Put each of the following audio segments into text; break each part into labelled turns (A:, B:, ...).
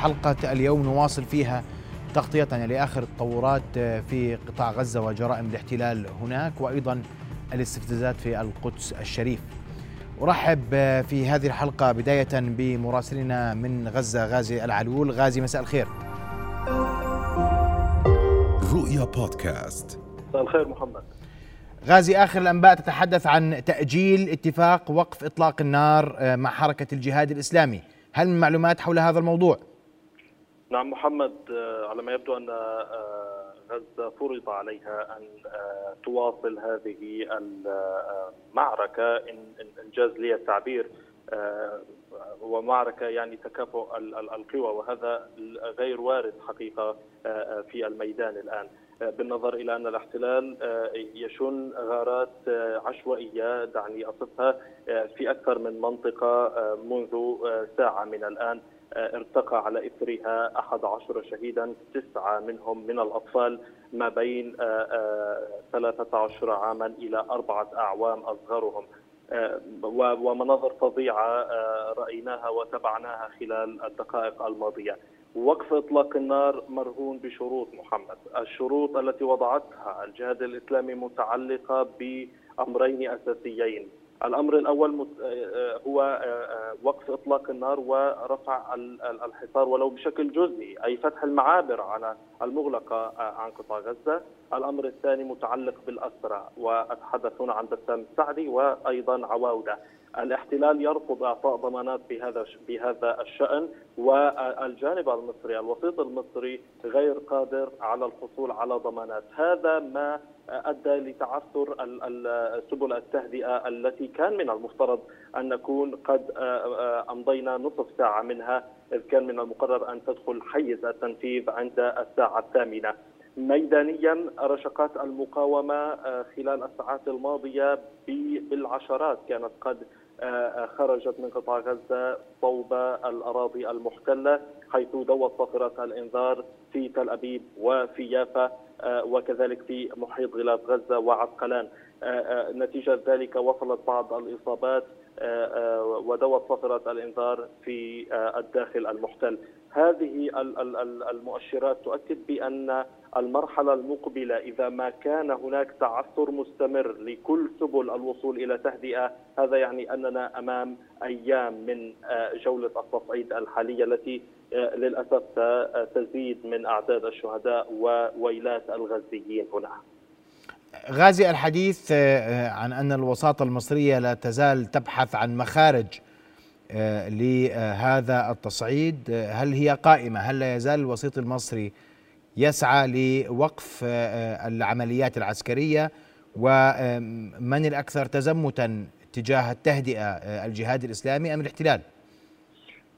A: حلقة اليوم نواصل فيها تغطيتنا لآخر التطورات في قطاع غزة وجرائم الاحتلال هناك وأيضا الاستفزازات في القدس الشريف. أرحب في هذه الحلقة بداية بمراسلنا من غزة غازي العلول. غازي مساء الخير.
B: رؤيا بودكاست.
C: مساء الخير محمد.
A: غازي آخر الأنباء تتحدث عن تأجيل اتفاق وقف إطلاق النار مع حركة الجهاد الإسلامي. هل من معلومات حول هذا الموضوع؟
C: نعم محمد على ما يبدو أن غزة فرض عليها أن تواصل هذه المعركة إن إنجاز لي التعبير هو معركة يعني تكافؤ القوى وهذا غير وارد حقيقة في الميدان الآن. بالنظر إلى أن الاحتلال يشن غارات عشوائية دعني أصفها في أكثر من منطقة منذ ساعة من الآن. ارتقى على أحد عشر شهيدا تسعة منهم من الأطفال ما بين 13 عاما إلى أربعة أعوام أصغرهم. ومناظر فظيعة رأيناها وتبعناها خلال الدقائق الماضية. وقف إطلاق النار مرهون بشروط محمد، الشروط التي وضعتها الجهاد الإسلامي متعلقة بأمرين أساسيين، الأمر الأول هو وقف إطلاق النار ورفع الحصار ولو بشكل جزئي أي فتح المعابر على المغلقة عن قطاع غزة، الأمر الثاني متعلق بالاسرى واتحدث هنا عن بسام السعدي وأيضا عواوده. الاحتلال يرفض إعطاء ضمانات بهذا بهذا الشأن والجانب المصري الوسيط المصري غير قادر على الحصول على ضمانات. هذا ما أدى لتعثر سبل التهدئة التي كان من المفترض أن نكون قد أمضينا نصف ساعة منها إذ كان من المقرر أن تدخل حيز التنفيذ عند الساعة الثامنة. ميدانيا رشقات المقاومة خلال الساعات الماضية بالعشرات كانت قد خرجت من قطاع غزة صوب الأراضي المحتلة حيث دوت صافرات الإنذار في تل أبيب وفي يافا وكذلك في محيط غلاف غزة وعسقلان. نتيجة ذلك وصلت بعض الإصابات ودوت صافرات الإنذار في الداخل المحتل. هذه المؤشرات تؤكد بأن المرحلة المقبلة إذا ما كان هناك تعثر مستمر لكل سبل الوصول إلى تهدئة هذا يعني أننا أمام أيام من جولة التصعيد الحالية التي للأسف تزيد من أعداد الشهداء وويلات الغزيين هنا.
A: غازي الحديث عن أن الوساطة المصرية لا تزال تبحث عن مخارج لهذا التصعيد هل هي قائمة هل لا يزال الوسيط المصري يسعى لوقف العمليات العسكرية ومن الأكثر تزمتا تجاه التهدئة الجهاد الإسلامي أم الاحتلال؟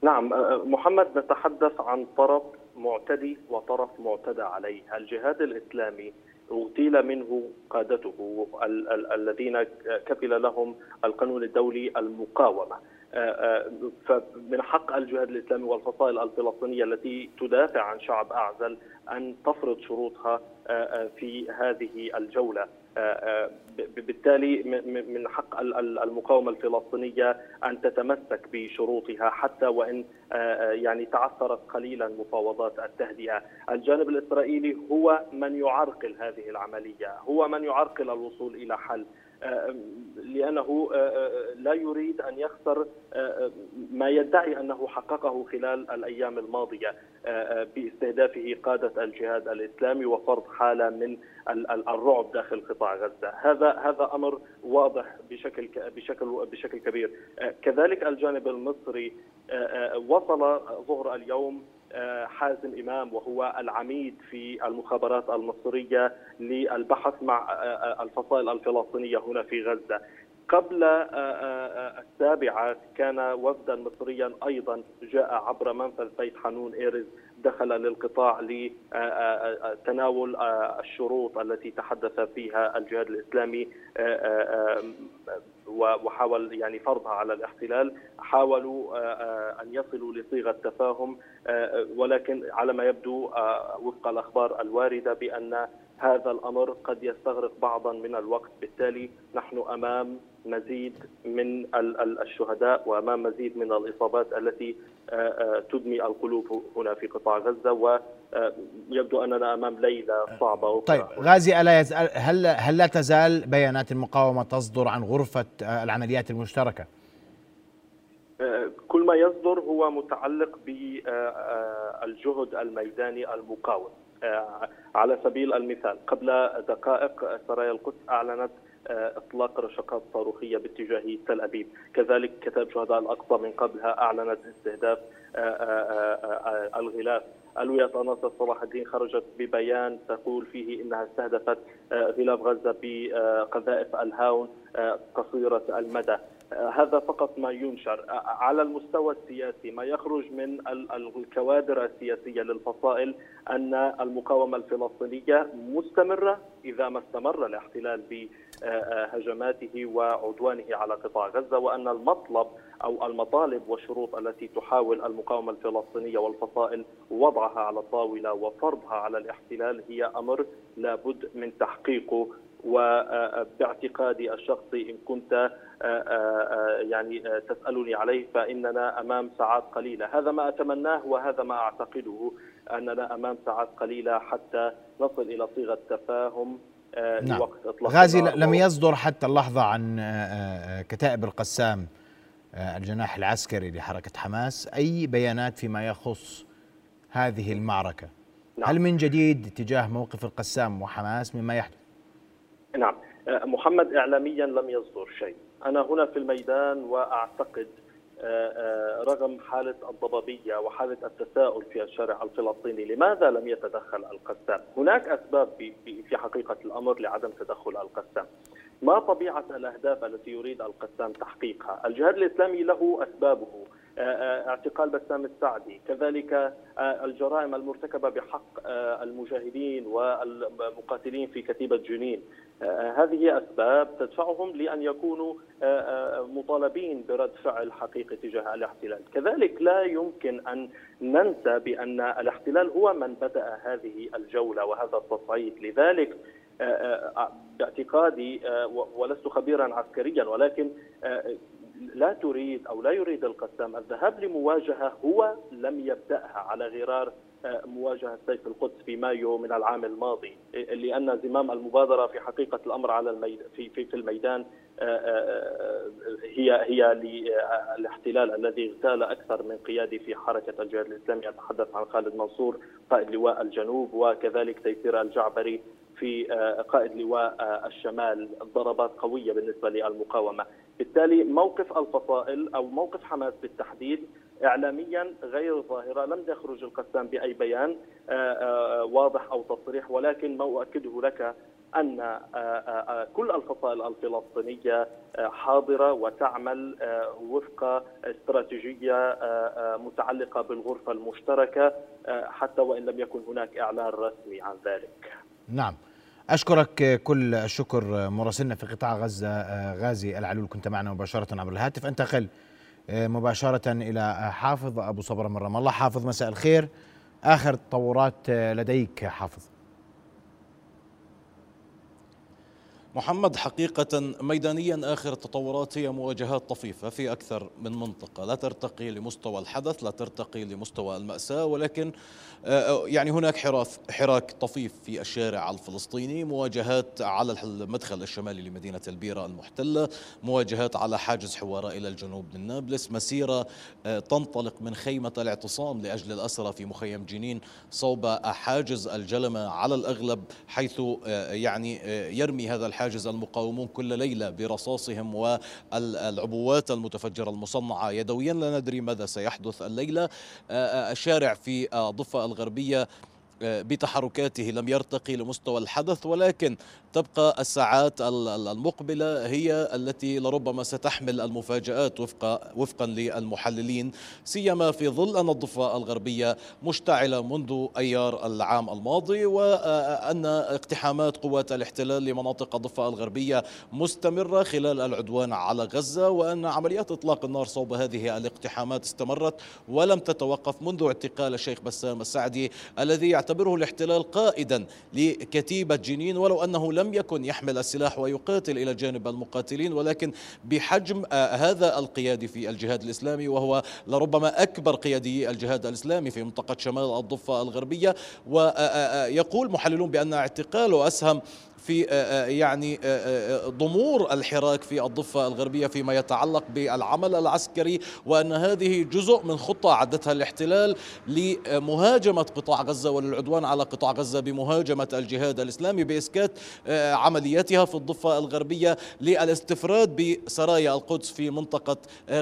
C: نعم محمد نتحدث عن طرف معتدي وطرف معتدى عليه، الجهاد الإسلامي اغتيل منه قادته الذين كفل لهم القانون الدولي المقاومة. فمن حق الجهاد الإسلامي والفصائل الفلسطينية التي تدافع عن شعب أعزل أن تفرض شروطها في هذه الجولة. بالتالي من حق المقاومة الفلسطينية أن تتمسك بشروطها حتى وإن يعني تعثرت قليلا مفاوضات التهدئة، الجانب الإسرائيلي هو من يعرقل هذه العملية، هو من يعرقل الوصول إلى حل، لأنه لا يريد أن يخسر ما يدعي أنه حققه خلال الأيام الماضية باستهدافه قادة الجهاد الإسلامي وفرض حالة من الرعب داخل قطاع غزة، هذا هذا أمر واضح بشكل بشكل بشكل كبير، كذلك الجانب المصري وصل ظهر اليوم حازم إمام وهو العميد في المخابرات المصرية للبحث مع الفصائل الفلسطينية هنا في غزة. قبل السابعة كان وفدا مصريا أيضا جاء عبر منفذ بيت حنون إيرز دخل للقطاع لتناول الشروط التي تحدث فيها الجهاد الإسلامي وحاول يعني فرضها على الاحتلال حاولوا أن يصلوا لصيغة تفاهم ولكن على ما يبدو وفق الأخبار الواردة بأن هذا الأمر قد يستغرق بعضا من الوقت. بالتالي نحن أمام مزيد من الشهداء وأمام مزيد من الإصابات التي تدمي القلوب هنا في قطاع غزة ويبدو أننا أمام ليلة صعبة
A: طيب غازي ألا يزال هل هل لا تزال بيانات المقاومة تصدر عن غرفة العمليات المشتركة؟
C: كل ما يصدر هو متعلق بالجهد الميداني المقاوم على سبيل المثال قبل دقائق سرايا القدس أعلنت إطلاق رشقات صاروخية باتجاه تل أبيب، كذلك كتاب شهداء الأقصى من قبلها أعلنت استهداف الغلاف. ألوية ناصر صلاح الدين خرجت ببيان تقول فيه إنها استهدفت غلاف غزة بقذائف الهاون قصيرة المدى. هذا فقط ما ينشر. على المستوى السياسي ما يخرج من الكوادر السياسية للفصائل أن المقاومة الفلسطينية مستمرة إذا ما استمر الاحتلال بهجماته وعدوانه على قطاع غزة وأن المطلب أو المطالب والشروط التي تحاول المقاومة الفلسطينية والفصائل وضعها على الطاولة وفرضها على الاحتلال هي أمر لابد من تحقيقه وباعتقادي الشخصي إن كنت يعني تسألني عليه فإننا أمام ساعات قليلة، هذا ما أتمناه وهذا ما أعتقده أننا أمام ساعات قليلة حتى نصل إلى صيغة تفاهم
A: نعم. لوقت إطلاق غازي لم يصدر حتى اللحظة عن كتائب القسام الجناح العسكري لحركة حماس أي بيانات فيما يخص هذه المعركة. نعم. هل من جديد تجاه موقف القسام وحماس مما يحدث؟
C: نعم محمد اعلاميا لم يصدر شيء أنا هنا في الميدان وأعتقد رغم حالة الضبابية وحالة التساؤل في الشارع الفلسطيني لماذا لم يتدخل القسام؟ هناك أسباب في حقيقة الأمر لعدم تدخل القسام. ما طبيعة الأهداف التي يريد القسام تحقيقها؟ الجهاد الإسلامي له أسبابه. اعتقال بسام السعدي كذلك الجرائم المرتكبة بحق المجاهدين والمقاتلين في كتيبة جنين. هذه أسباب تدفعهم لأن يكونوا مطالبين برد فعل حقيقي تجاه الاحتلال. كذلك لا يمكن أن ننسى بأن الاحتلال هو من بدأ هذه الجولة وهذا التصعيد. لذلك باعتقادي ولست خبيرا عسكريا ولكن لا تريد أو لا يريد القسام الذهاب لمواجهة هو لم يبدأها على غرار مواجهة سيف القدس في مايو من العام الماضي لأن زمام المبادرة في حقيقة الأمر على في في, في الميدان هي هي للاحتلال الذي اغتال أكثر من قيادي في حركة الجهاد الإسلامي. أتحدث عن خالد منصور قائد لواء الجنوب وكذلك تيسير الجعبري في قائد لواء الشمال. ضربات قوية بالنسبة للمقاومة. بالتالي موقف الفصائل أو موقف حماس بالتحديد اعلاميا غير ظاهرة لم يخرج القسام بأي بيان واضح أو تصريح ولكن ما أؤكده لك أن كل الفصائل الفلسطينية حاضرة وتعمل وفق استراتيجية متعلقة بالغرفة المشتركة حتى وإن لم يكن هناك إعلان رسمي عن ذلك.
A: نعم. أشكرك كل الشكر مراسلنا في قطاع غزة غازي العلول كنت معنا مباشرة عبر الهاتف أنتقل مباشرة إلى حافظ أبو صبر من رام الله حافظ مساء الخير. آخر تطورات لديك حافظ.
D: محمد حقيقة ميدانيا آخر التطورات هي مواجهات طفيفة في أكثر من منطقة. لا ترتقي لمستوى الحدث لا ترتقي لمستوى المأساة ولكن يعني هناك حراك طفيف في الشارع الفلسطيني مواجهات على المدخل الشمالي لمدينة البيرة المحتلة مواجهات على حاجز حوارة إلى الجنوب من نابلس مسيرة تنطلق من خيمة الاعتصام لأجل الأسرى في مخيم جنين صوب حاجز الجلمة على الأغلب حيث يعني يرمي هذا الحاجز المقاومون كل ليلة برصاصهم والعبوات المتفجرة المصنعة. يدويا لا ندري ماذا سيحدث الليلة. الشارع في ضفة الغربية بتحركاته لم يرتقي لمستوى الحدث ولكن تبقى الساعات المقبلة هي التي لربما ستحمل المفاجآت وفق وفقا للمحللين سيما في ظل أن الضفة الغربية مشتعلة منذ أيار العام الماضي وأن اقتحامات قوات الاحتلال لمناطق الضفة الغربية مستمرة خلال العدوان على غزة وأن عمليات إطلاق النار صوب هذه الاقتحامات استمرت ولم تتوقف منذ اعتقال الشيخ بسام السعدي الذي يعتبر يعتبره الاحتلال قائدا لكتيبة جنين ولو أنه لم يكن يحمل السلاح ويقاتل إلى جانب المقاتلين ولكن بحجم آه، هذا القيادي في الجهاد الإسلامي وهو لربما أكبر قيادي الجهاد الإسلامي في منطقة شمال الضفة الغربية. ويقول محللون بأن اعتقاله أسهم في آه، آه، يعني آه، ضمور الحراك في الضفة الغربية فيما يتعلق بالعمل العسكري وأن هذه جزء من خطة عدتها الاحتلال لمهاجمة قطاع غزة وللعدوان على قطاع غزة بمهاجمة الجهاد الإسلامي بإسكات عملياتها في الضفة الغربية للاستفراد بسرايا القدس في منطقة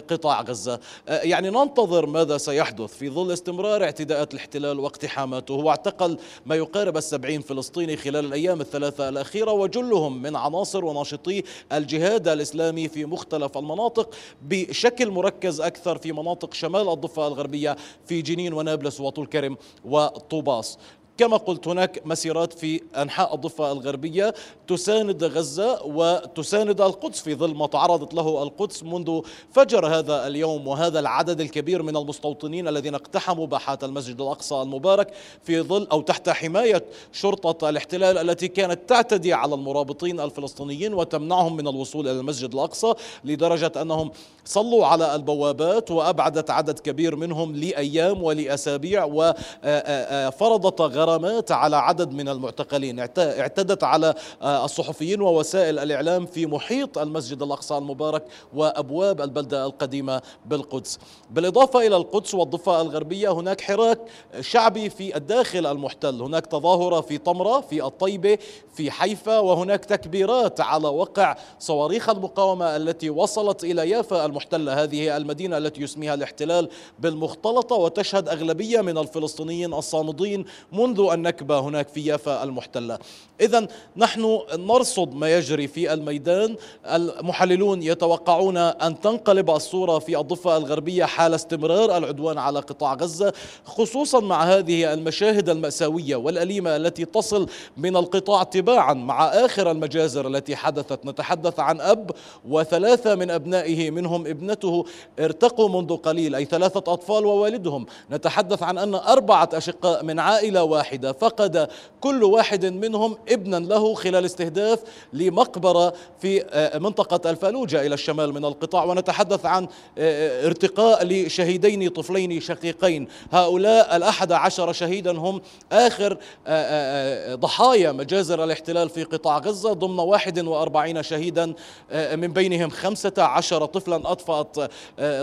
D: قطاع غزة. يعني ننتظر ماذا سيحدث في ظل استمرار اعتداءات الاحتلال واقتحاماته. هو اعتقل ما يقارب السبعين فلسطيني خلال الأيام الثلاثة الأخيرة الأخيرة وجلهم من عناصر وناشطي الجهاد الإسلامي في مختلف المناطق بشكل مركز أكثر في مناطق شمال الضفة الغربية في جنين ونابلس وطول كرم وطوباس. كما قلت هناك مسيرات في أنحاء الضفة الغربية تساند غزة وتساند القدس في ظل ما تعرضت له القدس منذ فجر هذا اليوم وهذا العدد الكبير من المستوطنين الذين اقتحموا باحات المسجد الأقصى المبارك في ظل أو تحت حماية شرطة الاحتلال التي كانت تعتدي على المرابطين الفلسطينيين وتمنعهم من الوصول إلى المسجد الأقصى لدرجة أنهم صلوا على البوابات وأبعدت عدد كبير منهم لأيام ولأسابيع وفرضت غرامات غرامات على عدد من المعتقلين. اعتدت على آه، الصحفيين ووسائل الإعلام في محيط المسجد الأقصى المبارك وأبواب البلدة القديمة بالقدس. بالإضافة إلى القدس والضفة الغربية هناك حراك شعبي في الداخل المحتل. هناك تظاهرة في طمرة في الطيبة في حيفا وهناك تكبيرات على وقع صواريخ المقاومة التي وصلت إلى يافا المحتلة. هذه المدينة التي يسميها الاحتلال بالمختلطة وتشهد أغلبية من الفلسطينيين الصامدين منذ النكبة هناك في يافا المحتلة. إذا نحن نرصد ما يجري في الميدان. المحللون يتوقعون أن تنقلب الصورة في الضفة الغربية حال استمرار العدوان على قطاع غزة خصوصا مع هذه المشاهد المأساوية والأليمة التي تصل من القطاع تباعا مع آخر المجازر التي حدثت. نتحدث عن أب وثلاثة من أبنائه منهم ابنته ارتقوا منذ قليل أي ثلاثة أطفال ووالدهم. نتحدث عن أن أربعة أشقاء من عائلة واحدة. فقد كل واحد منهم ابنا له خلال استهداف لمقبرة في آه، منطقة الفالوجة إلى الشمال من القطاع. ونتحدث عن آه، ارتقاء لشهيدين طفلين شقيقين. هؤلاء الأحد عشر شهيدا هم آخر آه، ضحايا مجازر الاحتلال في قطاع غزة. ضمن 41 شهيدا من بينهم 15 طفلا أطفأت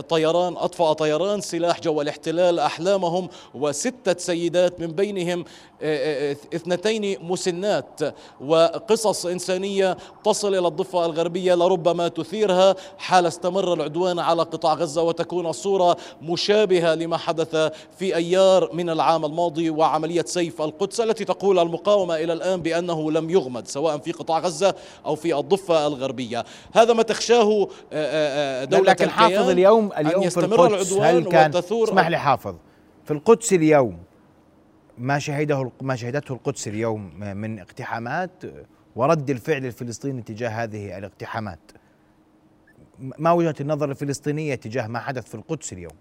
D: طيران أطفأ طيران سلاح جو الاحتلال أحلامهم وستة سيدات من بينهم اثنتين مسنات وقصص إنسانية تصل إلى الضفة الغربية لربما تثيرها حال استمر العدوان على قطاع غزة وتكون الصورة مشابهة لما حدث في أيار من العام الماضي وعملية سيف القدس التي تقول المقاومة إلى الآن بأنه لم يغمد سواء في قطاع غزة أو في الضفة الغربية. هذا ما تخشاه دولة
A: لكن حافظ اليوم اليوم في القدس هل كان اسمح لي حافظ. في القدس اليوم ما شهده ما شهدته القدس اليوم من اقتحامات ورد الفعل الفلسطيني تجاه هذه الاقتحامات. ما وجهة النظر الفلسطينية تجاه ما حدث في القدس اليوم؟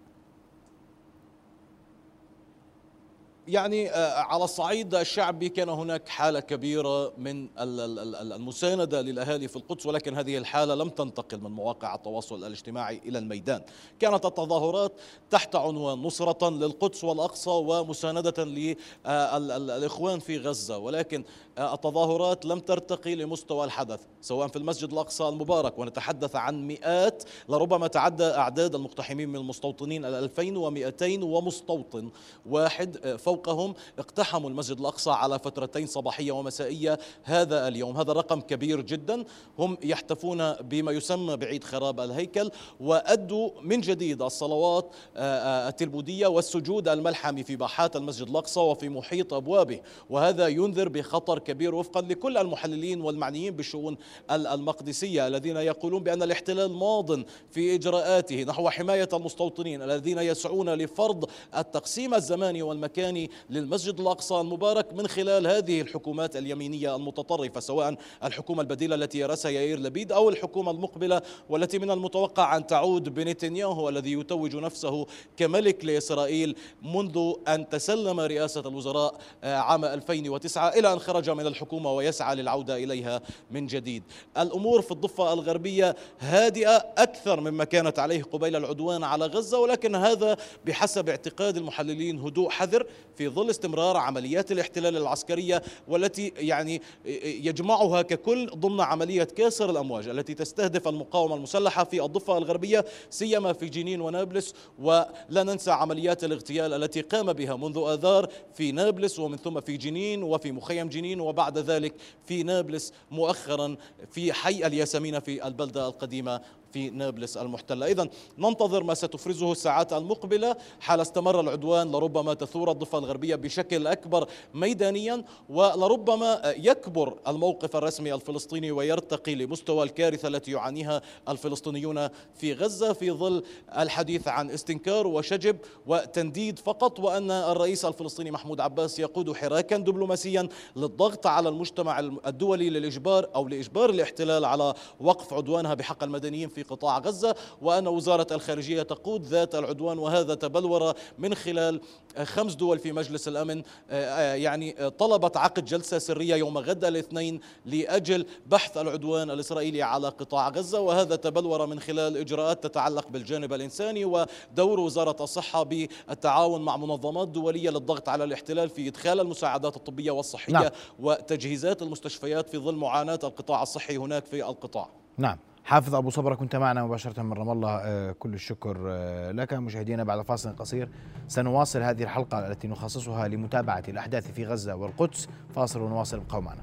D: يعني آه، على الصعيد الشعبي كان هناك حالة كبيرة من المساندة للأهالي في القدس ولكن هذه الحالة لم تنتقل من مواقع التواصل الاجتماعي إلى الميدان. كانت التظاهرات تحت عنوان نصرة للقدس والأقصى ومساندة للإخوان في غزة. ولكن آه، التظاهرات لم ترتقي لمستوى الحدث سواء في المسجد الأقصى المبارك ونتحدث عن مئات لربما تعدى أعداد المقتحمين من المستوطنين ال 2200 ومستوطن واحد آه، فوق فوقهم اقتحموا المسجد الأقصى على فترتين صباحية ومسائية هذا اليوم. هذا رقم كبير جدا. هم يحتفون بما يسمى بعيد خراب الهيكل وأدوا من جديد الصلوات آه، آه، التلمودية والسجود الملحمي في باحات المسجد الأقصى وفي محيط أبوابه وهذا ينذر بخطر كبير وفقا لكل المحللين والمعنيين بالشؤون المقدسية الذين يقولون بأن الاحتلال ماض في إجراءاته نحو حماية المستوطنين الذين يسعون لفرض التقسيم الزماني والمكاني للمسجد الأقصى المبارك من خلال هذه الحكومات اليمينية المتطرفة سواء الحكومة البديلة التي يرأسها يائير لبيد أو الحكومة المقبلة والتي من المتوقع أن تعود بنتنياهو الذي يتوج نفسه كملك لإسرائيل منذ أن تسلم رئاسة الوزراء آه، عام 2009 إلى أن خرج من الحكومة ويسعى للعودة إليها من جديد. الأمور في الضفة الغربية هادئة أكثر مما كانت عليه قبيل العدوان على غزة ولكن هذا بحسب اعتقاد المحللين هدوء حذر في ظل استمرار عمليات الاحتلال العسكرية والتي يعني يجمعها ككل ضمن عملية كاسر الأمواج التي تستهدف المقاومة المسلحة في الضفة الغربية سيما في جنين ونابلس. ولا ننسى عمليات الاغتيال التي قام بها منذ آذار في نابلس ومن ثم في جنين وفي مخيم جنين وبعد ذلك في نابلس مؤخرا في حي الياسمين في البلدة القديمة في نابلس المحتلة. إذا ننتظر ما ستفرزه الساعات المقبلة حال استمر العدوان لربما تثور الضفة الغربية بشكل أكبر ميدانيا ولربما يكبر الموقف الرسمي الفلسطيني ويرتقي لمستوى الكارثة التي يعانيها الفلسطينيون في غزة في ظل الحديث عن استنكار وشجب وتنديد فقط وأن الرئيس الفلسطيني محمود عباس يقود حراكا دبلوماسيا للضغط على المجتمع الدولي للإجبار أو لإجبار الاحتلال على وقف عدوانها بحق المدنيين في قطاع غزة وأن وزارة الخارجية تقود ذات العدوان وهذا تبلور من خلال خمس دول في مجلس الأمن. آه، يعني طلبت عقد جلسة سرية يوم غد الاثنين لأجل بحث العدوان الإسرائيلي على قطاع غزة وهذا تبلور من خلال إجراءات تتعلق بالجانب الإنساني ودور وزارة الصحة بالتعاون مع منظمات دولية للضغط على الاحتلال في إدخال المساعدات الطبية والصحية نعم. وتجهيزات المستشفيات في ظل معاناة القطاع الصحي هناك في القطاع.
A: نعم. حافظ أبو صبره كنت معنا مباشرة من رام الله آه، كل الشكر آه، لك. مشاهدينا بعد فاصل قصير سنواصل هذه الحلقة التي نخصصها لمتابعة الأحداث في غزة والقدس. فاصل ونواصل ابقوا معنا.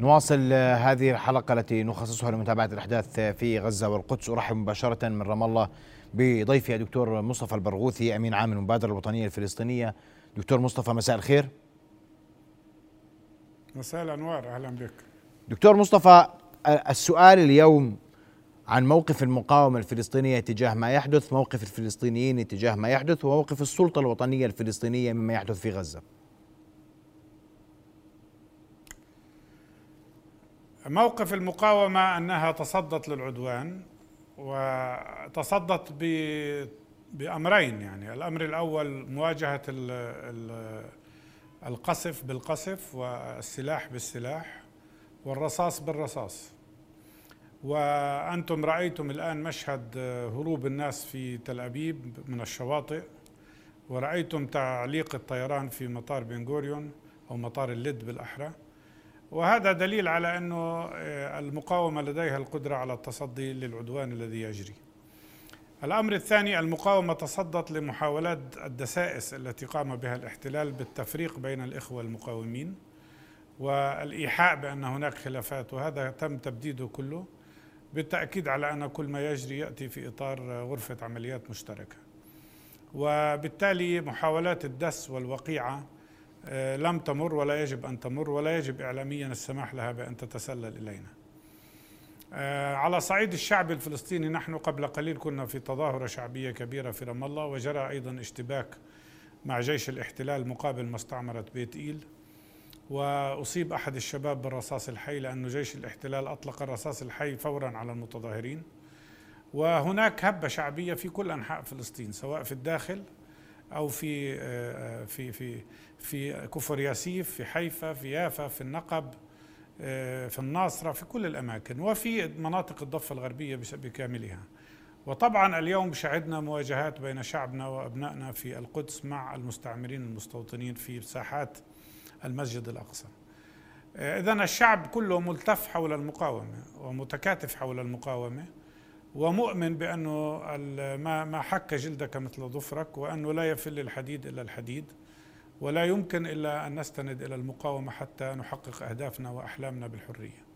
A: نواصل هذه الحلقة التي نخصصها لمتابعة الأحداث في غزة والقدس. أرحب مباشرة من رام الله بضيفي الدكتور مصطفى البرغوثي أمين عام المبادرة الوطنية الفلسطينية. دكتور مصطفى مساء الخير.
E: مساء الأنوار أهلا بك.
A: دكتور مصطفى السؤال اليوم عن موقف المقاومة الفلسطينية تجاه ما يحدث موقف الفلسطينيين تجاه ما يحدث وموقف السلطة الوطنية الفلسطينية مما يحدث في غزة.
E: موقف المقاومة أنها تصدت للعدوان وتصدت بأمرين يعني الأمر الأول مواجهة القصف بالقصف والسلاح بالسلاح والرصاص بالرصاص. وأنتم رأيتم الآن مشهد هروب الناس في تل أبيب من الشواطئ ورأيتم تعليق الطيران في مطار بن غوريون أو مطار اللد بالأحرى. وهذا دليل على أنه آه، المقاومة لديها القدرة على التصدي للعدوان الذي يجري. الأمر الثاني المقاومة تصدت لمحاولات الدسائس التي قام بها الاحتلال بالتفريق بين الإخوة المقاومين والإيحاء بأن هناك خلافات وهذا تم تبديده كله بالتأكيد على أن كل ما يجري يأتي في إطار غرفة عمليات مشتركة. وبالتالي محاولات الدس والوقيعة لم تمر ولا يجب أن تمر ولا يجب إعلاميا السماح لها بأن تتسلل إلينا. آه، على صعيد الشعب الفلسطيني نحن قبل قليل كنا في تظاهرة شعبية كبيرة في رام الله وجرى أيضا اشتباك مع جيش الاحتلال مقابل مستعمرة بيت إيل. وأصيب أحد الشباب بالرصاص الحي لأن جيش الاحتلال أطلق الرصاص الحي فورا على المتظاهرين. وهناك هبة شعبية في كل أنحاء فلسطين سواء في الداخل أو في آه، في في في كفر ياسيف في حيفا في يافا في النقب آه، في الناصرة في كل الأماكن وفي مناطق الضفة الغربية بكاملها. وطبعا اليوم شهدنا مواجهات بين شعبنا وأبنائنا في القدس مع المستعمرين المستوطنين في ساحات المسجد الأقصى. آه، إذا الشعب كله ملتف حول المقاومة ومتكاتف حول المقاومة. ومؤمن بأنه ما ما حك جلدك مثل ظفرك وأنه لا يفل الحديد إلا الحديد ولا يمكن إلا أن نستند إلى المقاومة حتى نحقق أهدافنا وأحلامنا بالحرية.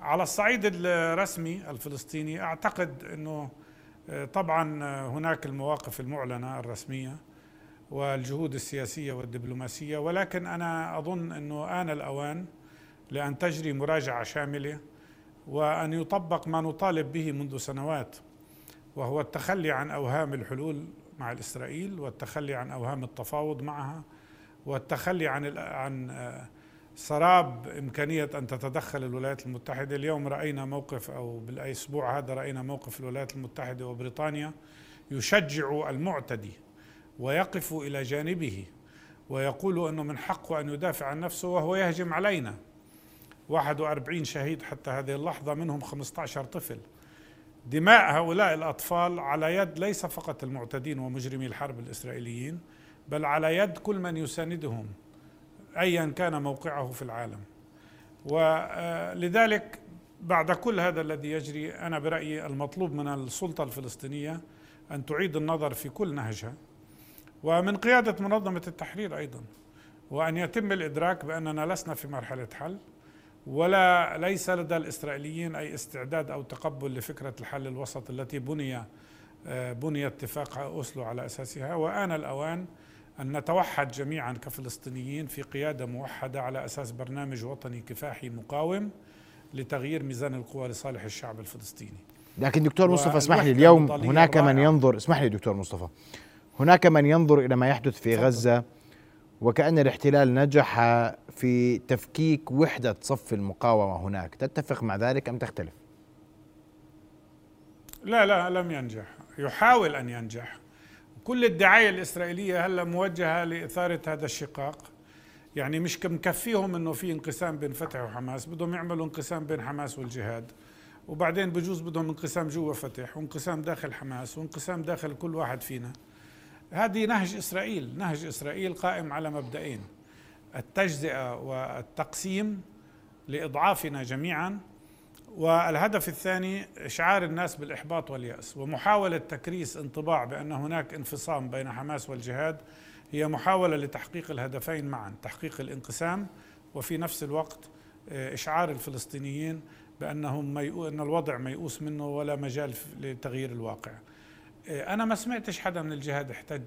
E: على الصعيد الرسمي الفلسطيني أعتقد أنه آه، طبعا هناك المواقف المعلنة الرسمية والجهود السياسية والدبلوماسية ولكن أنا أظن أنه آن الأوان لأن تجري مراجعة شاملة وأن يطبق ما نطالب به منذ سنوات وهو التخلي عن أوهام الحلول مع إسرائيل والتخلي عن أوهام التفاوض معها والتخلي عن عن آه، سراب إمكانية أن تتدخل الولايات المتحدة. اليوم رأينا موقف أو بالأسبوع هذا رأينا موقف الولايات المتحدة وبريطانيا يشجع المعتدي ويقف إلى جانبه ويقول أنه من حقه أن يدافع عن نفسه وهو يهجم علينا. 41 شهيد حتى هذه اللحظة منهم 15 طفل. دماء هؤلاء الأطفال على يد ليس فقط المعتدين ومجرمي الحرب الإسرائيليين بل على يد كل من يساندهم ايا كان موقعه في العالم. ولذلك بعد كل هذا الذي يجري أنا برأيي المطلوب من السلطة الفلسطينية أن تعيد النظر في كل نهجها ومن قيادة منظمة التحرير أيضا وأن يتم الإدراك بأننا لسنا في مرحلة حل. ولا ليس لدى الإسرائيليين أي استعداد أو تقبل لفكرة الحل الوسط التي بني بني اتفاق أوسلو على أساسها. وآن الأوان أن نتوحد جميعا كفلسطينيين في قيادة موحدة على أساس برنامج وطني كفاحي مقاوم لتغيير ميزان القوى لصالح الشعب الفلسطيني.
A: لكن دكتور مصطفى اسمح لي اليوم هناك من ينظر اسمح لي دكتور مصطفى. هناك من ينظر إلى ما يحدث في غزة وكأن الاحتلال نجح في تفكيك وحدة صف المقاومة هناك. تتفق مع ذلك أم تختلف؟
E: لا لا لم ينجح. يحاول أن ينجح. كل الدعاية الإسرائيلية هلا موجهة لإثارة هذا الشقاق. يعني مش مكفيهم إنه في انقسام بين فتح وحماس بدهم يعملوا انقسام بين حماس والجهاد. وبعدين بجوز بدهم انقسام جوا فتح وانقسام داخل حماس وانقسام داخل كل واحد فينا. هذه نهج إسرائيل. نهج إسرائيل قائم على مبدئين التجزئة والتقسيم لإضعافنا جميعا والهدف الثاني إشعار الناس بالإحباط واليأس. ومحاولة تكريس انطباع بأن هناك انفصام بين حماس والجهاد هي محاولة لتحقيق الهدفين معا تحقيق الانقسام وفي نفس الوقت آه، إشعار الفلسطينيين بأنهم ميؤ... أن الوضع ميؤوس منه ولا مجال لتغيير الواقع. أنا ما سمعتش حدا من الجهاد احتج.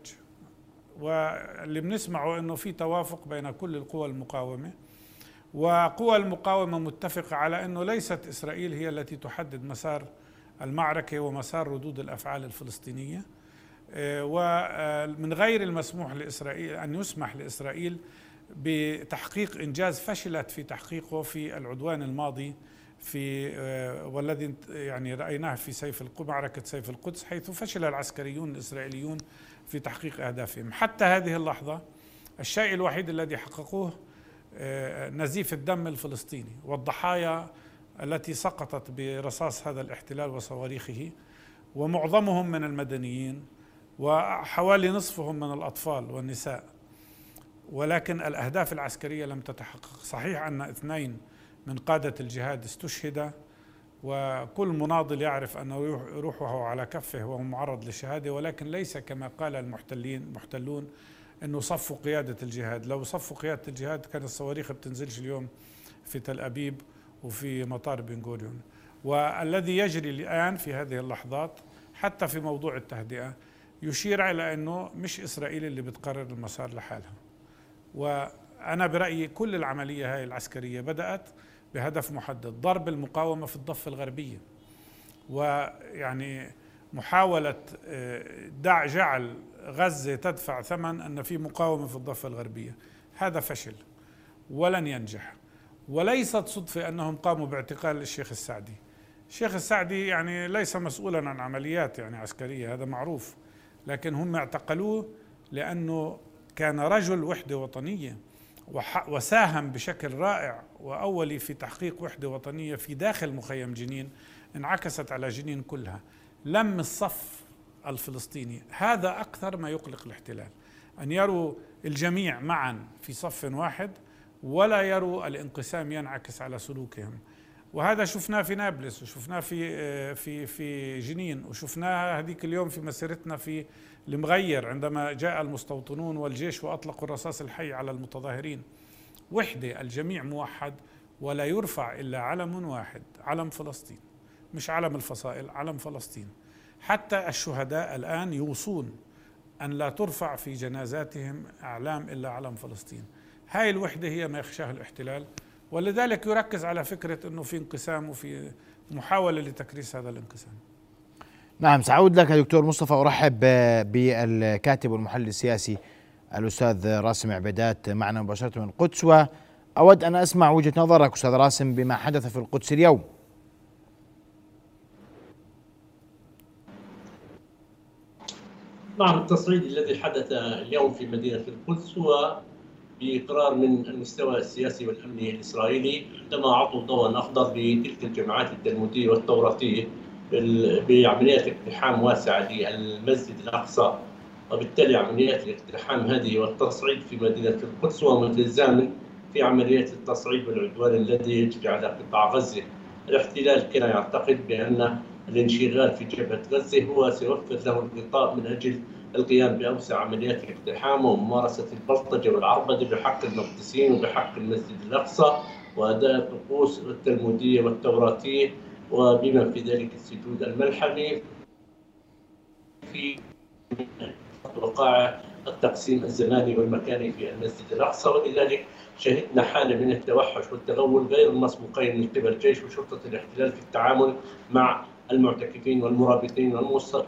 E: واللي بنسمعه إنه في توافق بين كل القوى المقاومة. وقوى المقاومة متفقة على أنه ليست إسرائيل هي التي تحدد مسار المعركة ومسار ردود الأفعال الفلسطينية. آه، ومن غير المسموح لإسرائيل أن يسمح لإسرائيل بتحقيق إنجاز فشلت في تحقيقه في العدوان الماضي في آه، والذي يعني رأيناه في سيف معركة سيف القدس حيث فشل العسكريون الإسرائيليون في تحقيق أهدافهم. حتى هذه اللحظة الشيء الوحيد الذي حققوه آه، نزيف الدم الفلسطيني والضحايا التي سقطت برصاص هذا الاحتلال وصواريخه ومعظمهم من المدنيين وحوالي نصفهم من الأطفال والنساء. ولكن الأهداف العسكرية لم تتحقق. صحيح أن اثنين من قادة الجهاد استشهد وكل مناضل يعرف أنه روحه على كفه وهو معرض للشهادة ولكن ليس كما قال المحتلين المحتلون إنه صفوا قيادة الجهاد. لو صفوا قيادة الجهاد كان الصواريخ بتنزلش اليوم في تل أبيب وفي مطار بن غوريون. والذي يجري الآن في هذه اللحظات حتى في موضوع التهدئة يشير إلى إنه مش إسرائيل اللي بتقرر المسار لحالها. وأنا برأيي كل العملية هاي العسكرية بدأت بهدف محدد ضرب المقاومة في الضفة الغربية. ويعني محاولة آه، دع جعل غزة تدفع ثمن أن في مقاومة في الضفة الغربية. هذا فشل ولن ينجح. وليست صدفة أنهم قاموا باعتقال الشيخ السعدي. الشيخ السعدي يعني ليس مسؤولا عن عمليات يعني عسكرية هذا معروف. لكن هم اعتقلوه لأنه كان رجل وحدة وطنية. وساهم بشكل رائع وأولي في تحقيق وحدة وطنية في داخل مخيم جنين انعكست على جنين كلها. لم الصف الفلسطيني. هذا أكثر ما يقلق الاحتلال. أن يروا الجميع معا في صف واحد ولا يروا الانقسام ينعكس على سلوكهم. وهذا شفناه في نابلس وشفناه في في في جنين وشفناه هذيك اليوم في مسيرتنا في المغير عندما جاء المستوطنون والجيش وأطلقوا الرصاص الحي على المتظاهرين. وحدة الجميع موحد ولا يرفع إلا علم واحد علم فلسطين. مش علم الفصائل علم فلسطين. حتى الشهداء الآن يوصون أن لا ترفع في جنازاتهم أعلام إلا علم فلسطين. هاي الوحدة هي ما يخشاها الاحتلال ولذلك يركز على فكرة أنه في انقسام وفي محاولة لتكريس هذا الانقسام.
A: نعم سأعود لك دكتور مصطفى. أرحب بالكاتب والمحلل السياسي الأستاذ راسم عبيدات معنا مباشرة من القدس وأود أن أسمع وجهة نظرك أستاذ راسم بما حدث في القدس اليوم.
F: نعم التصعيد الذي حدث اليوم في مدينة القدس هو بإقرار من المستوى السياسي والأمني الإسرائيلي عندما أعطوا ضوءا أخضر لتلك الجماعات التلمودية والتوراتية بعمليات اقتحام واسعة للمسجد الأقصى وبالتالي عمليات الاقتحام هذه والتصعيد في مدينة القدس هو متزامن في عمليات التصعيد والعدوان الذي يجري على قطاع غزة. الاحتلال كان يعتقد بأن الانشغال في جبهة غزة هو سيوفر له الغطاء من أجل القيام بأوسع عمليات الاقتحام وممارسة البلطجة والعربدة بحق المقدسين وبحق المسجد الأقصى وأداء الطقوس التلمودية والتوراتية وبما في ذلك السجود الملحمي في وقائع التقسيم الزماني والمكاني في المسجد الأقصى. ولذلك شهدنا حالة من التوحش والتغول غير المسبوقين من قبل الجيش وشرطة الاحتلال في التعامل مع المعتكفين والمرابطين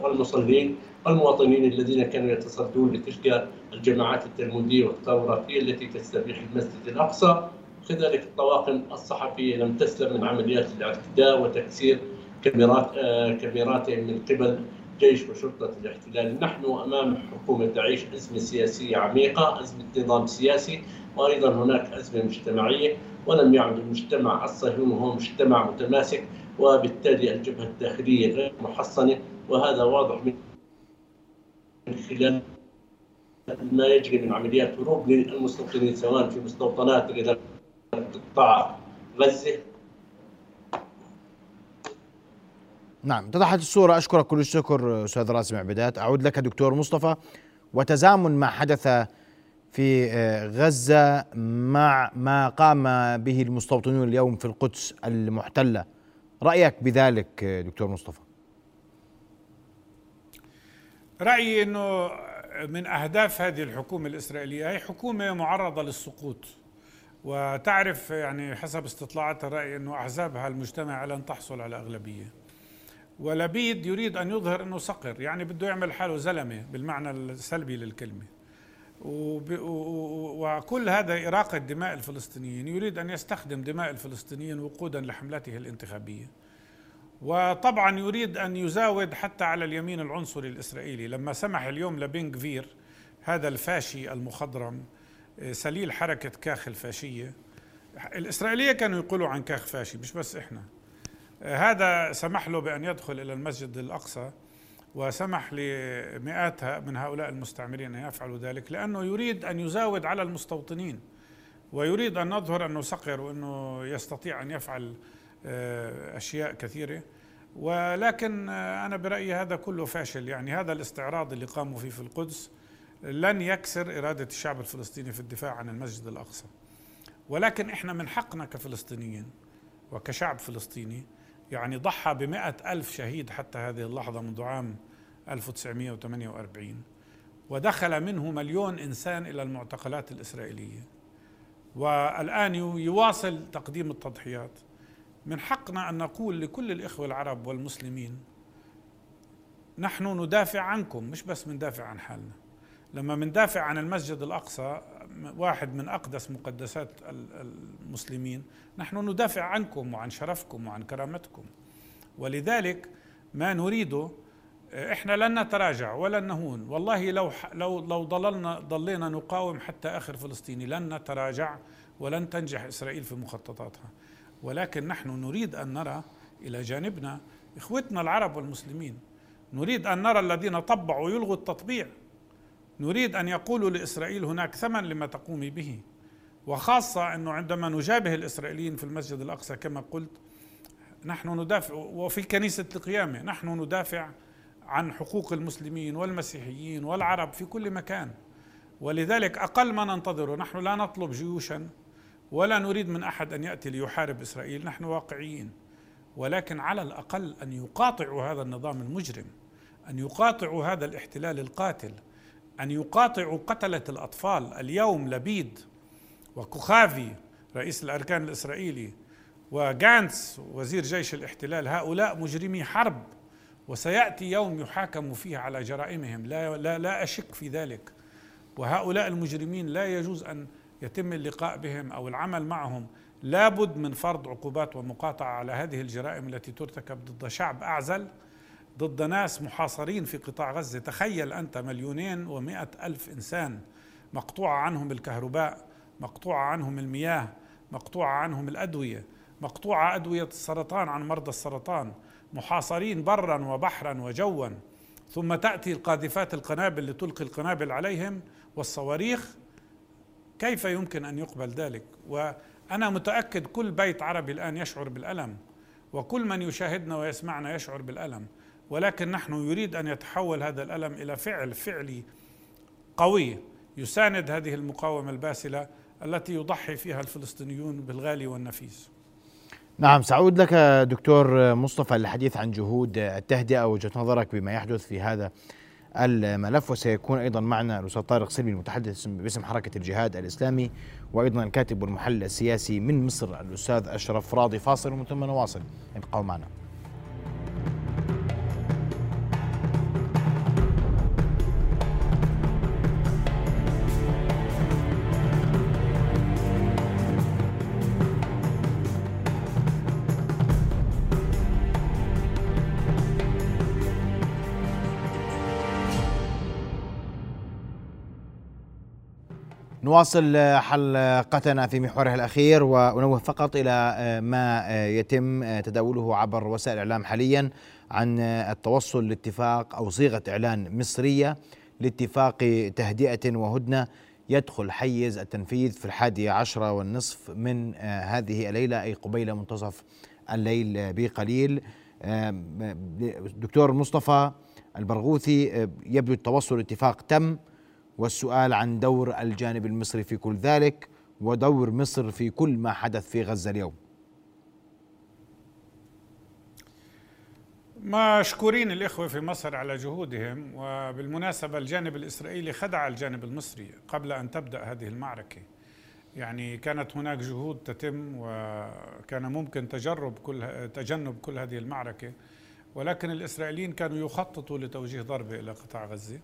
F: والمصلين والمواطنين الذين كانوا يتصدون لتلك الجماعات التلمودية والتوراتية التي تستبيح المسجد الأقصى. كذلك الطواقم الصحفية لم تسلم من عمليات الاعتداء وتكسير كاميرات آه كاميراتهم من قبل جيش وشرطة الاحتلال. نحن أمام حكومة تعيش أزمة سياسية عميقة أزمة نظام سياسي وأيضا هناك أزمة مجتمعية. ولم يعد المجتمع الصهيوني هو مجتمع متماسك وبالتالي الجبهة الداخلية غير محصنة. وهذا واضح من خلال ما يجري من عمليات هروب للمستوطنين سواء في مستوطنات غير قطاع غزة
A: نعم اتضحت الصورة. أشكرك كل الشكر أستاذ راسم عبيدات. أعود لك دكتور مصطفى. وتزامن ما حدث في غزة مع ما قام به المستوطنون اليوم في القدس المحتلة. رأيك بذلك دكتور مصطفى؟
E: رأيي أنه من أهداف هذه الحكومة الإسرائيلية هي حكومة معرضة للسقوط. وتعرف يعني حسب استطلاعات الرأي أنه أحزابها المجتمع لن تحصل على أغلبية. ولبيد يريد أن يظهر أنه صقر يعني بده يعمل حاله زلمة بالمعنى السلبي للكلمة. وكل هذا إراقة دماء الفلسطينيين يريد أن يستخدم دماء الفلسطينيين وقودا لحملته الانتخابية. وطبعا يريد أن يزاود حتى على اليمين العنصري الإسرائيلي. لما سمح اليوم لبن فير هذا الفاشي المخضرم سليل حركة كاخ الفاشية. الإسرائيلية كانوا يقولوا عن كاخ فاشي مش بس إحنا. هذا سمح له بأن يدخل إلى المسجد الأقصى وسمح لمئات من هؤلاء المستعمرين أن يفعلوا ذلك لأنه يريد أن يزاود على المستوطنين ويريد أن نظهر أنه صقر وأنه يستطيع أن يفعل أشياء كثيرة. ولكن أنا برأيي هذا كله فاشل. يعني هذا الاستعراض اللي قاموا فيه في القدس لن يكسر إرادة الشعب الفلسطيني في الدفاع عن المسجد الأقصى. ولكن إحنا من حقنا كفلسطينيين وكشعب فلسطيني يعني ضحى بمئة ألف شهيد حتى هذه اللحظة منذ عام 1948 ودخل منه مليون إنسان إلى المعتقلات الإسرائيلية. والآن يواصل تقديم التضحيات. من حقنا أن نقول لكل الإخوة العرب والمسلمين نحن ندافع عنكم مش بس مندافع عن حالنا. لما مندافع عن المسجد الأقصى واحد من أقدس مقدسات المسلمين نحن ندافع عنكم وعن شرفكم وعن كرامتكم. ولذلك ما نريده إحنا لن نتراجع ولن نهون. والله لو لو لو ضللنا ضلينا نقاوم حتى آخر فلسطيني لن نتراجع ولن تنجح إسرائيل في مخططاتها. ولكن نحن نريد أن نرى إلى جانبنا إخوتنا العرب والمسلمين نريد أن نرى الذين طبعوا يلغوا التطبيع. نريد أن يقولوا لإسرائيل هناك ثمن لما تقومي به وخاصة أنه عندما نجابه الإسرائيليين في المسجد الأقصى كما قلت نحن ندافع وفي كنيسة القيامة نحن ندافع عن حقوق المسلمين والمسيحيين والعرب في كل مكان. ولذلك أقل ما ننتظره نحن لا نطلب جيوشا ولا نريد من أحد أن يأتي ليحارب إسرائيل نحن واقعيين. ولكن على الأقل أن يقاطعوا هذا النظام المجرم أن يقاطعوا هذا الاحتلال القاتل. أن يقاطعوا قتلة الأطفال اليوم لبيد وكخافي رئيس الأركان الإسرائيلي وجانس وزير جيش الاحتلال هؤلاء مجرمي حرب وسيأتي يوم يحاكم فيه على جرائمهم. لا, لا, لا أشك في ذلك. وهؤلاء المجرمين لا يجوز أن يتم اللقاء بهم أو العمل معهم. لابد من فرض عقوبات ومقاطعة على هذه الجرائم التي ترتكب ضد شعب أعزل. ضد ناس محاصرين في قطاع غزة. تخيل أنت مليونين ومئة ألف إنسان مقطوعة عنهم الكهرباء مقطوعة عنهم المياه مقطوعة عنهم الأدوية مقطوعة أدوية السرطان عن مرضى السرطان محاصرين برا وبحرا وجوا. ثم تأتي القاذفات القنابل لتلقي القنابل عليهم والصواريخ. كيف يمكن أن يقبل ذلك؟ وأنا متأكد كل بيت عربي الآن يشعر بالألم وكل من يشاهدنا ويسمعنا يشعر بالألم. ولكن نحن يريد أن يتحول هذا الألم إلى فعل فعلي قوي يساند هذه المقاومة الباسلة التي يضحي فيها الفلسطينيون بالغالي والنفيس.
A: نعم سأعود لك دكتور مصطفى للحديث عن جهود التهدئة وجهة نظرك بما يحدث في هذا الملف وسيكون أيضا معنا الأستاذ طارق سلمي المتحدث باسم حركة الجهاد الإسلامي وأيضا الكاتب والمحلل السياسي من مصر الأستاذ أشرف راضي فاصل ومن ثم نواصل. ابقوا معنا. نواصل حلقتنا في محورها الأخير وانوه فقط إلى ما يتم تداوله عبر وسائل الإعلام حاليا عن التوصل لاتفاق أو صيغة إعلان مصرية لاتفاق تهدئة وهدنة يدخل حيز التنفيذ في الحادية عشرة والنصف من هذه الليلة أي قبيل منتصف الليل بقليل. دكتور مصطفى البرغوثي يبدو التوصل لاتفاق تم. والسؤال عن دور الجانب المصري في كل ذلك ودور مصر في كل ما حدث في غزة اليوم.
E: مشكورين الإخوة في مصر على جهودهم وبالمناسبة الجانب الإسرائيلي خدع الجانب المصري قبل أن تبدأ هذه المعركة. يعني كانت هناك جهود تتم وكان ممكن تجرب كل تجنب كل هذه المعركة ولكن الإسرائيليين كانوا يخططوا لتوجيه ضربة إلى قطاع غزة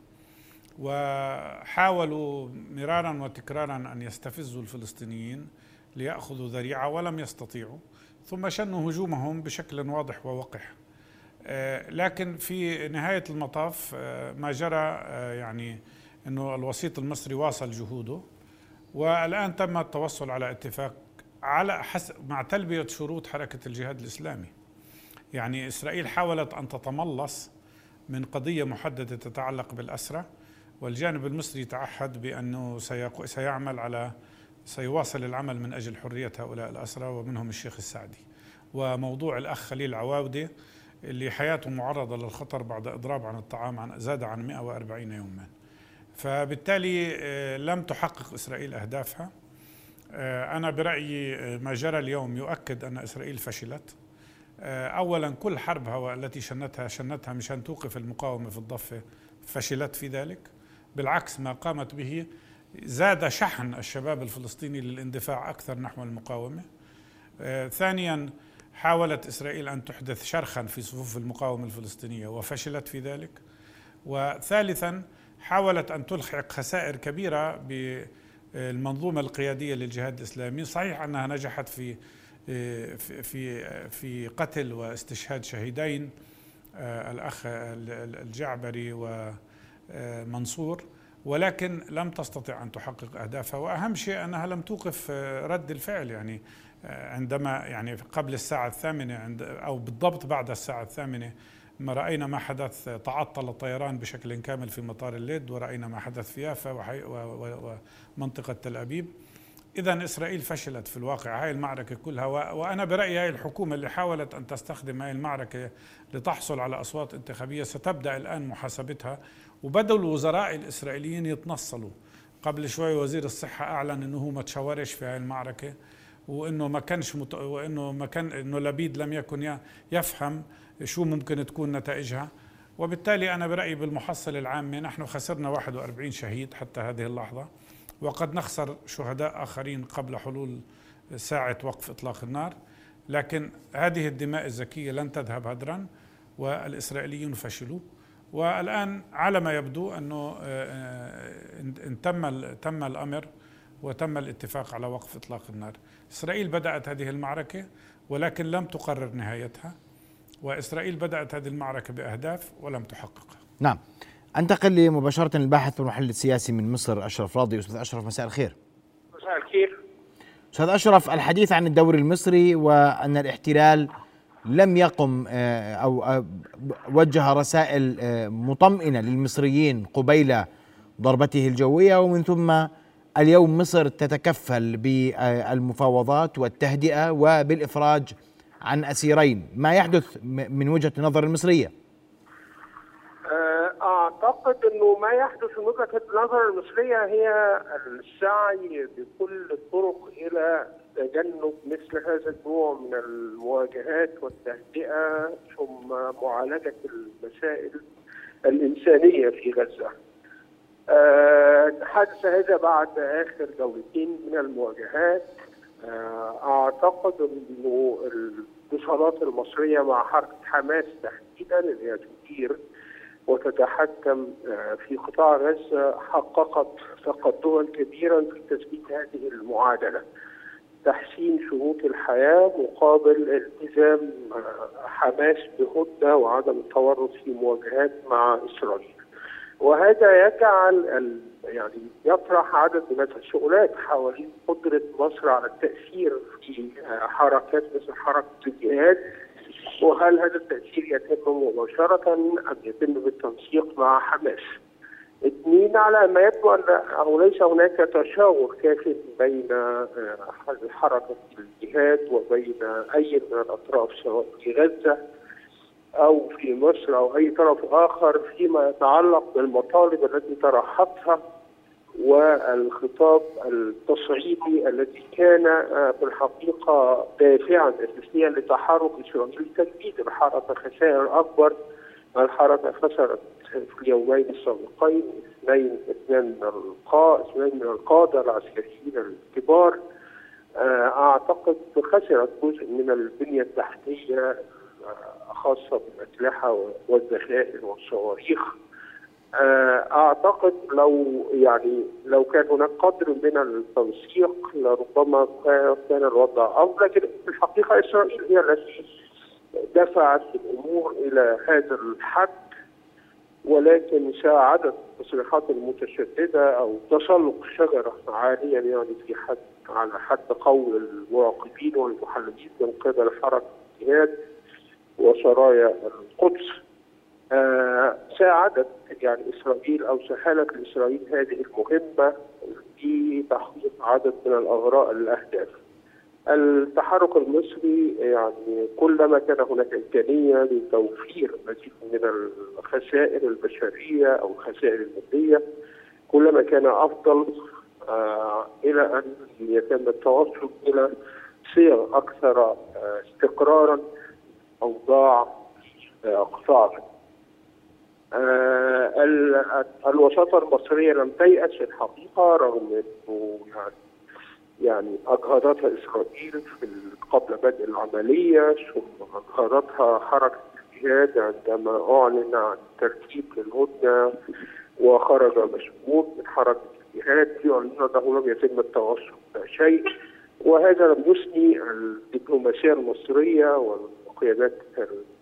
E: وحاولوا مرارا وتكرارا أن يستفزوا الفلسطينيين ليأخذوا ذريعة ولم يستطيعوا ثم شنوا هجومهم بشكل واضح ووقح. آه، لكن في نهاية المطاف آه، ما جرى آه، يعني أنه الوسيط المصري واصل جهوده والآن تم التوصل على اتفاق على حسب مع تلبية شروط حركة الجهاد الإسلامي. يعني إسرائيل حاولت أن تتملص من قضية محددة تتعلق بالأسرة والجانب المصري تعهد بأنه سيعمل على سيواصل العمل من أجل حرية هؤلاء الأسرى ومنهم الشيخ السعدي. وموضوع الأخ خليل عواودة اللي حياته معرضة للخطر بعد إضراب عن الطعام عن زاد عن 140 يوما. فبالتالي آه، لم تحقق إسرائيل أهدافها. آه، أنا برأيي آه، ما جرى اليوم يؤكد أن إسرائيل فشلت. أولا كل حربها التي شنتها شنتها مشان توقف المقاومة في الضفة فشلت في ذلك. بالعكس ما قامت به زاد شحن الشباب الفلسطيني للاندفاع أكثر نحو المقاومة. آه، ثانيا حاولت إسرائيل أن تحدث شرخا في صفوف المقاومة الفلسطينية وفشلت في ذلك. وثالثا حاولت أن تلحق خسائر كبيرة بالمنظومة القيادية للجهاد الإسلامي، صحيح أنها نجحت في آه، في في قتل واستشهاد شهيدين آه، الأخ الجعبري و منصور ولكن لم تستطع أن تحقق أهدافها وأهم شيء أنها لم توقف آه، رد الفعل. يعني آه، عندما يعني قبل الساعة الثامنة عند أو بالضبط بعد الساعة الثامنة ما رأينا ما حدث تعطل الطيران بشكل كامل في مطار الليد ورأينا ما حدث في يافا ومنطقة تل أبيب. اذا إسرائيل فشلت في الواقع. هاي المعركة كلها وأنا برأيي هاي الحكومة اللي حاولت أن تستخدم هاي المعركة لتحصل على أصوات انتخابية ستبدأ الآن محاسبتها. وبدأوا الوزراء الإسرائيليين يتنصلوا. قبل شوي وزير الصحة أعلن أنه هو ما تشاورش في هاي المعركة وإنه ما كانش مت... وإنه ما كان إنه لبيد لم يكن يفهم شو ممكن تكون نتائجها. وبالتالي أنا برأيي بالمحصله العامه نحن خسرنا 41 شهيد حتى هذه اللحظة وقد نخسر شهداء آخرين قبل حلول ساعة وقف إطلاق النار. لكن هذه الدماء الزكية لن تذهب هدرا والإسرائيليون فشلوا. والآن على ما يبدو أنه إن تم تم الأمر وتم الاتفاق على وقف إطلاق النار. إسرائيل بدأت هذه المعركة ولكن لم تقرر نهايتها وإسرائيل بدأت هذه المعركة بأهداف ولم تحققها.
A: نعم. أنتقل لي مباشرة الباحث والمحلل السياسي من مصر أشرف راضي. أستاذ أشرف مساء الخير.
G: مساء الخير.
A: أستاذ أشرف الحديث عن الدوري المصري وأن الاحتلال لم يقم آه، أو آه، وجه رسائل آه، مطمئنة للمصريين قبيل ضربته الجوية ومن ثم اليوم مصر تتكفل بالمفاوضات والتهدئة وبالإفراج عن أسيرين. ما يحدث من وجهة النظر المصرية؟
G: أعتقد إنه ما يحدث من وجهة النظر المصرية هي السعي بكل الطرق إلى تجنب مثل هذا النوع من المواجهات والتهدئة ثم معالجة المسائل الإنسانية في غزة. أه حدث هذا بعد آخر جولتين من المواجهات أه أعتقد إنه الاتصالات المصرية مع حركه حماس تحديدا اللي هي تدير وتتحكم في قطاع غزة حققت تقدما كبيرا في تثبيت هذه المعادلة تحسين شروط الحياة مقابل التزام حماس بهدنة وعدم التورط في مواجهات مع إسرائيل وهذا يجعل يعني يطرح عدد من التساؤلات حوالين قدرة مصر على التأثير في حركات مثل حركة الجهاد وهل هذا التأثير يتم مباشرة أم يتم بالتنسيق مع حماس؟ اثنين على ما يبدو أن أو ليس هناك تشاور كاف بين حركة الجهاد وبين أي من الأطراف سواء في غزة أو في مصر أو أي طرف آخر فيما يتعلق بالمطالب التي طرحتها والخطاب التصعيدي الذي كان في الحقيقة دافعا اساسيا لتحرك اسرائيل لتجديد الحركة خسائر أكبر الحركة خسرت في اليومين السابقين اثنين اثنين من القاء اثنين من القادة العسكريين الكبار. أعتقد خسرت جزء من البنية التحتية خاصة بالأسلحة والذخائر والصواريخ. أعتقد لو يعني لو كان هناك قدر من التنسيق لربما كان الوضع أفضل. لكن في الحقيقة إسرائيل هي التي دفعت الأمور إلى هذا الحد. ولكن ساعدت التصريحات المتشددة أو تسلق شجرة عاليا يعني في حد على حد قول المراقبين والمحللين من قبل حركة الجهاد وسرايا القدس آه ساعدت يعني إسرائيل أو سهلت لإسرائيل هذه المهمة في تحقيق عدد من الأغراء الأهداف. التحرك المصري يعني كلما كان هناك إمكانية لتوفير مزيد من الخسائر البشرية أو الخسائر المادية كلما كان أفضل آه إلى أن يتم التوصل إلى صيغ أكثر آه استقرارا اوضاع قطاع آه الوساطة المصرية لم تيأس في الحقيقة رغم أنه يعني يعني أجهضتها إسرائيل قبل بدء العملية ثم أجهضتها حركة الجهاد عندما أعلن عن ترتيب للهدنة وخرج مسؤول من حركة الجهاد يعلن أنه لم يتم التوصل إلى شيء. وهذا لم يثني الدبلوماسية المصرية والقيادات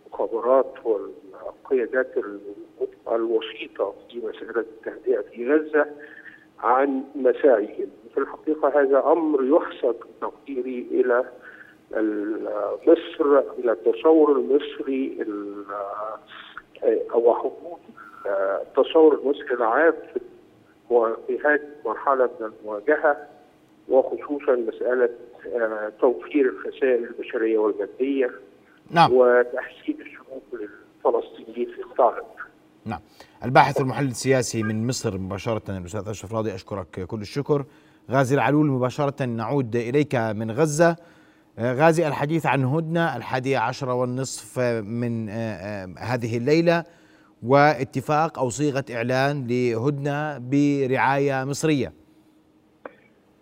G: المخابرات والقيادات الوسيطة في مسألة التهدئة في غزة. عن مساعيهم في الحقيقة هذا أمر يحسب تقديري إلى مصر إلى التصور المصري أو حدود التصور المصري العام في هذه المرحلة من المواجهة وخصوصا مسألة توفير الخسائر البشرية والمادية
A: نعم.
G: وتحسين الشعوب للفلسطينيين في قطاع
A: نعم. الباحث والمحلل السياسي من مصر مباشرة الأستاذ أشرف راضي أشكرك كل الشكر. غازي العلول مباشرة نعود إليك من غزة. غازي الحديث عن هدنة الحادية عشر والنصف من هذه الليلة واتفاق أو صيغة إعلان لهدنة برعاية مصرية.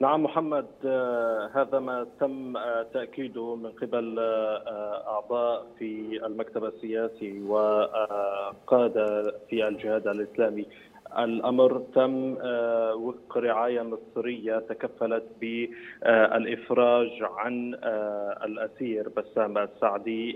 C: نعم محمد آه، هذا ما تم آه، تأكيده من قبل آه، أعضاء في المكتب السياسي وقادة في الجهاد الإسلامي. الأمر تم وفق رعاية مصرية تكفلت بالإفراج عن الأسير بسام السعدي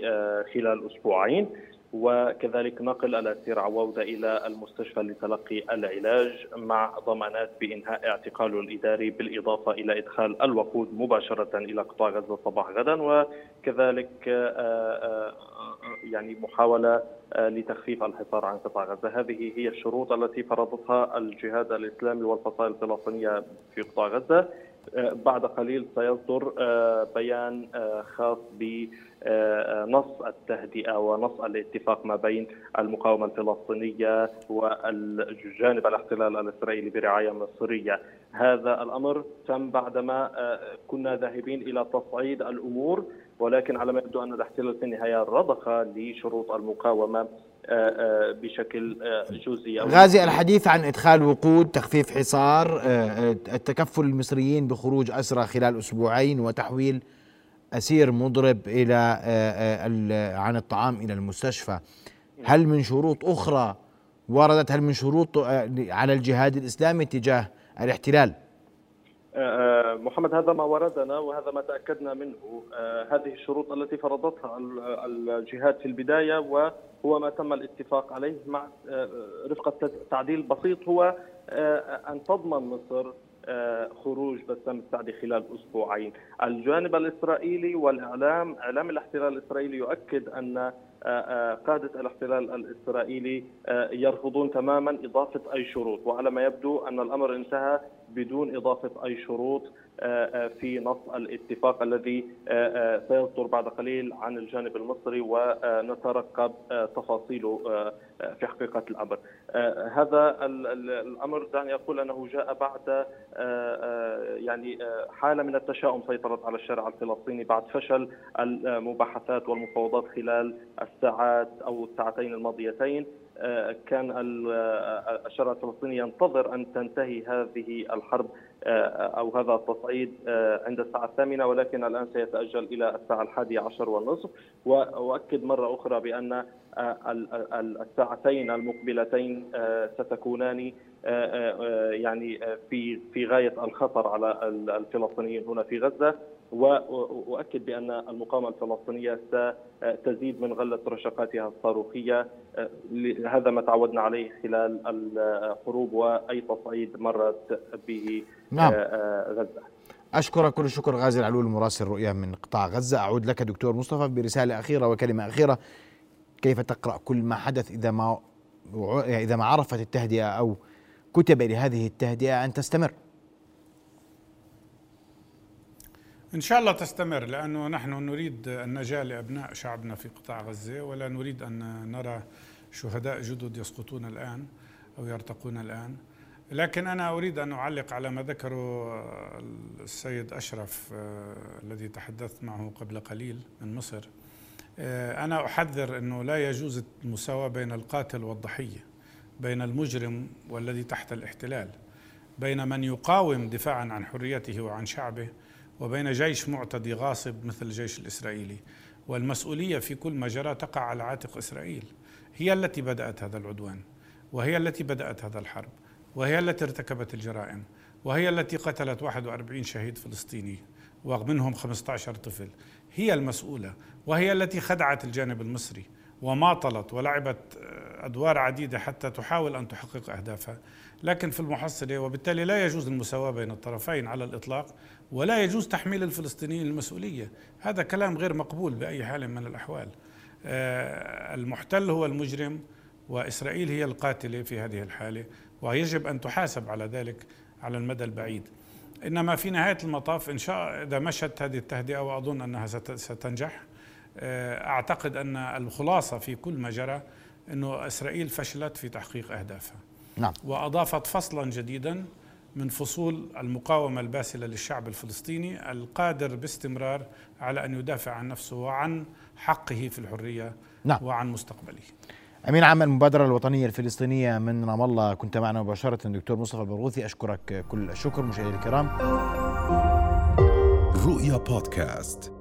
C: خلال أسبوعين. وكذلك نقل الأسير عوودة إلى المستشفى لتلقي العلاج مع ضمانات بإنهاء اعتقاله الإداري بالإضافة إلى إدخال الوقود مباشرة إلى قطاع غزة صباح غدا وكذلك آه، آه، يعني محاولة آه، لتخفيف الحصار عن قطاع غزة. هذه هي الشروط التي فرضتها الجهاد الإسلامي والفصائل الفلسطينية في قطاع غزة. بعد قليل سيصدر بيان خاص بنص التهدئة ونص الاتفاق ما بين المقاومة الفلسطينية والجانب الاحتلال الإسرائيلي برعاية مصرية. هذا الأمر تم بعدما كنا ذاهبين إلى تصعيد الأمور ولكن على ما يبدو أن الاحتلال في النهاية رضخ لشروط المقاومة آه، آه، بشكل آه، جزئي
A: غازي الحديث عن إدخال وقود تخفيف حصار التكفل المصريين بخروج أسرى خلال أسبوعين وتحويل أسير مضرب إلى عن الطعام إلى المستشفى. هل من شروط أخرى وردت؟ هل من شروط على الجهاد الإسلامي تجاه الاحتلال؟
C: محمد هذا ما وردنا وهذا ما تأكدنا منه. هذه الشروط التي فرضتها الجهاد في البداية وهو ما تم الاتفاق عليه مع رفقة تعديل بسيط هو أن تضمن مصر خروج بسام السعدي خلال أسبوعين. الجانب الإسرائيلي والإعلام إعلام الاحتلال الإسرائيلي يؤكد أن قادة الاحتلال الإسرائيلي يرفضون تماما إضافة أي شروط وعلى ما يبدو أن الأمر انتهى بدون إضافة أي شروط في نص الاتفاق الذي سيصدر بعد قليل عن الجانب المصري ونترقب تفاصيله في حقيقة الأمر. هذا الأمر دعني أقول أنه جاء بعد يعني حالة من التشاؤم سيطرت على الشارع الفلسطيني بعد فشل المباحثات والمفاوضات خلال الساعات أو الساعتين الماضيتين. كان الشارع الفلسطيني ينتظر أن تنتهي هذه الحرب. أو هذا التصعيد عند الساعة الثامنة ولكن الآن سيتأجل إلى الساعة الحادية عشر والنصف. وأؤكد مرة أخرى بأن الساعتين المقبلتين ستكونان يعني في في غاية الخطر على الفلسطينيين هنا في غزة. واؤكد بأن المقاومة الفلسطينية ستزيد من غلة رشقاتها الصاروخية. هذا ما تعودنا عليه خلال الحروب وأي تصعيد مرت به نعم. غزة.
A: أشكرك كل الشكر غازي العلول مراسل رؤيا من قطاع غزة. أعود لك دكتور مصطفى برسالة أخيرة وكلمة أخيرة. كيف تقرأ كل ما حدث إذا ما إذا ما عرفت التهدئة أو كتب لهذه التهدئة أن تستمر؟
E: إن شاء الله تستمر لأنه نحن نريد النجاة لأبناء شعبنا في قطاع غزة ولا نريد أن نرى شهداء جدد يسقطون الآن أو يرتقون الآن. لكن أنا أريد أن أعلق على ما ذكره السيد أشرف آه، الذي تحدثت معه قبل قليل من مصر. آه، أنا أحذر أنه لا يجوز المساواة بين القاتل والضحية بين المجرم والذي تحت الاحتلال بين من يقاوم دفاعا عن حريته وعن شعبه وبين جيش معتدي غاصب مثل الجيش الإسرائيلي. والمسؤولية في كل ما جرى تقع على عاتق إسرائيل. هي التي بدأت هذا العدوان وهي التي بدأت هذا الحرب وهي التي ارتكبت الجرائم وهي التي قتلت 41 شهيد فلسطيني ومنهم 15 طفل. هي المسؤولة وهي التي خدعت الجانب المصري وماطلت ولعبت أدوار عديدة حتى تحاول أن تحقق أهدافها. لكن في المحصلة وبالتالي لا يجوز المساواة بين الطرفين على الإطلاق ولا يجوز تحميل الفلسطينيين المسؤولية. هذا كلام غير مقبول بأي حال من الأحوال. آه، المحتل هو المجرم وإسرائيل هي القاتلة في هذه الحالة ويجب أن تحاسب على ذلك على المدى البعيد. إنما في نهاية المطاف إن شاء إذا مشت هذه التهدئة وأظن أنها ستنجح آه، أعتقد أن الخلاصة في كل ما جرى أنه إسرائيل فشلت في تحقيق أهدافها. نعم. وأضافت فصلا جديدا من فصول المقاومة الباسلة للشعب الفلسطيني القادر باستمرار على أن يدافع عن نفسه وعن حقه في الحرية نعم. وعن مستقبله.
A: أمين عام المبادرة الوطنية الفلسطينية من رام الله كنت معنا مباشرة دكتور مصطفى البرغوثي أشكرك كل الشكر مشاهدينا الكرام.
B: رؤيا بودكاست.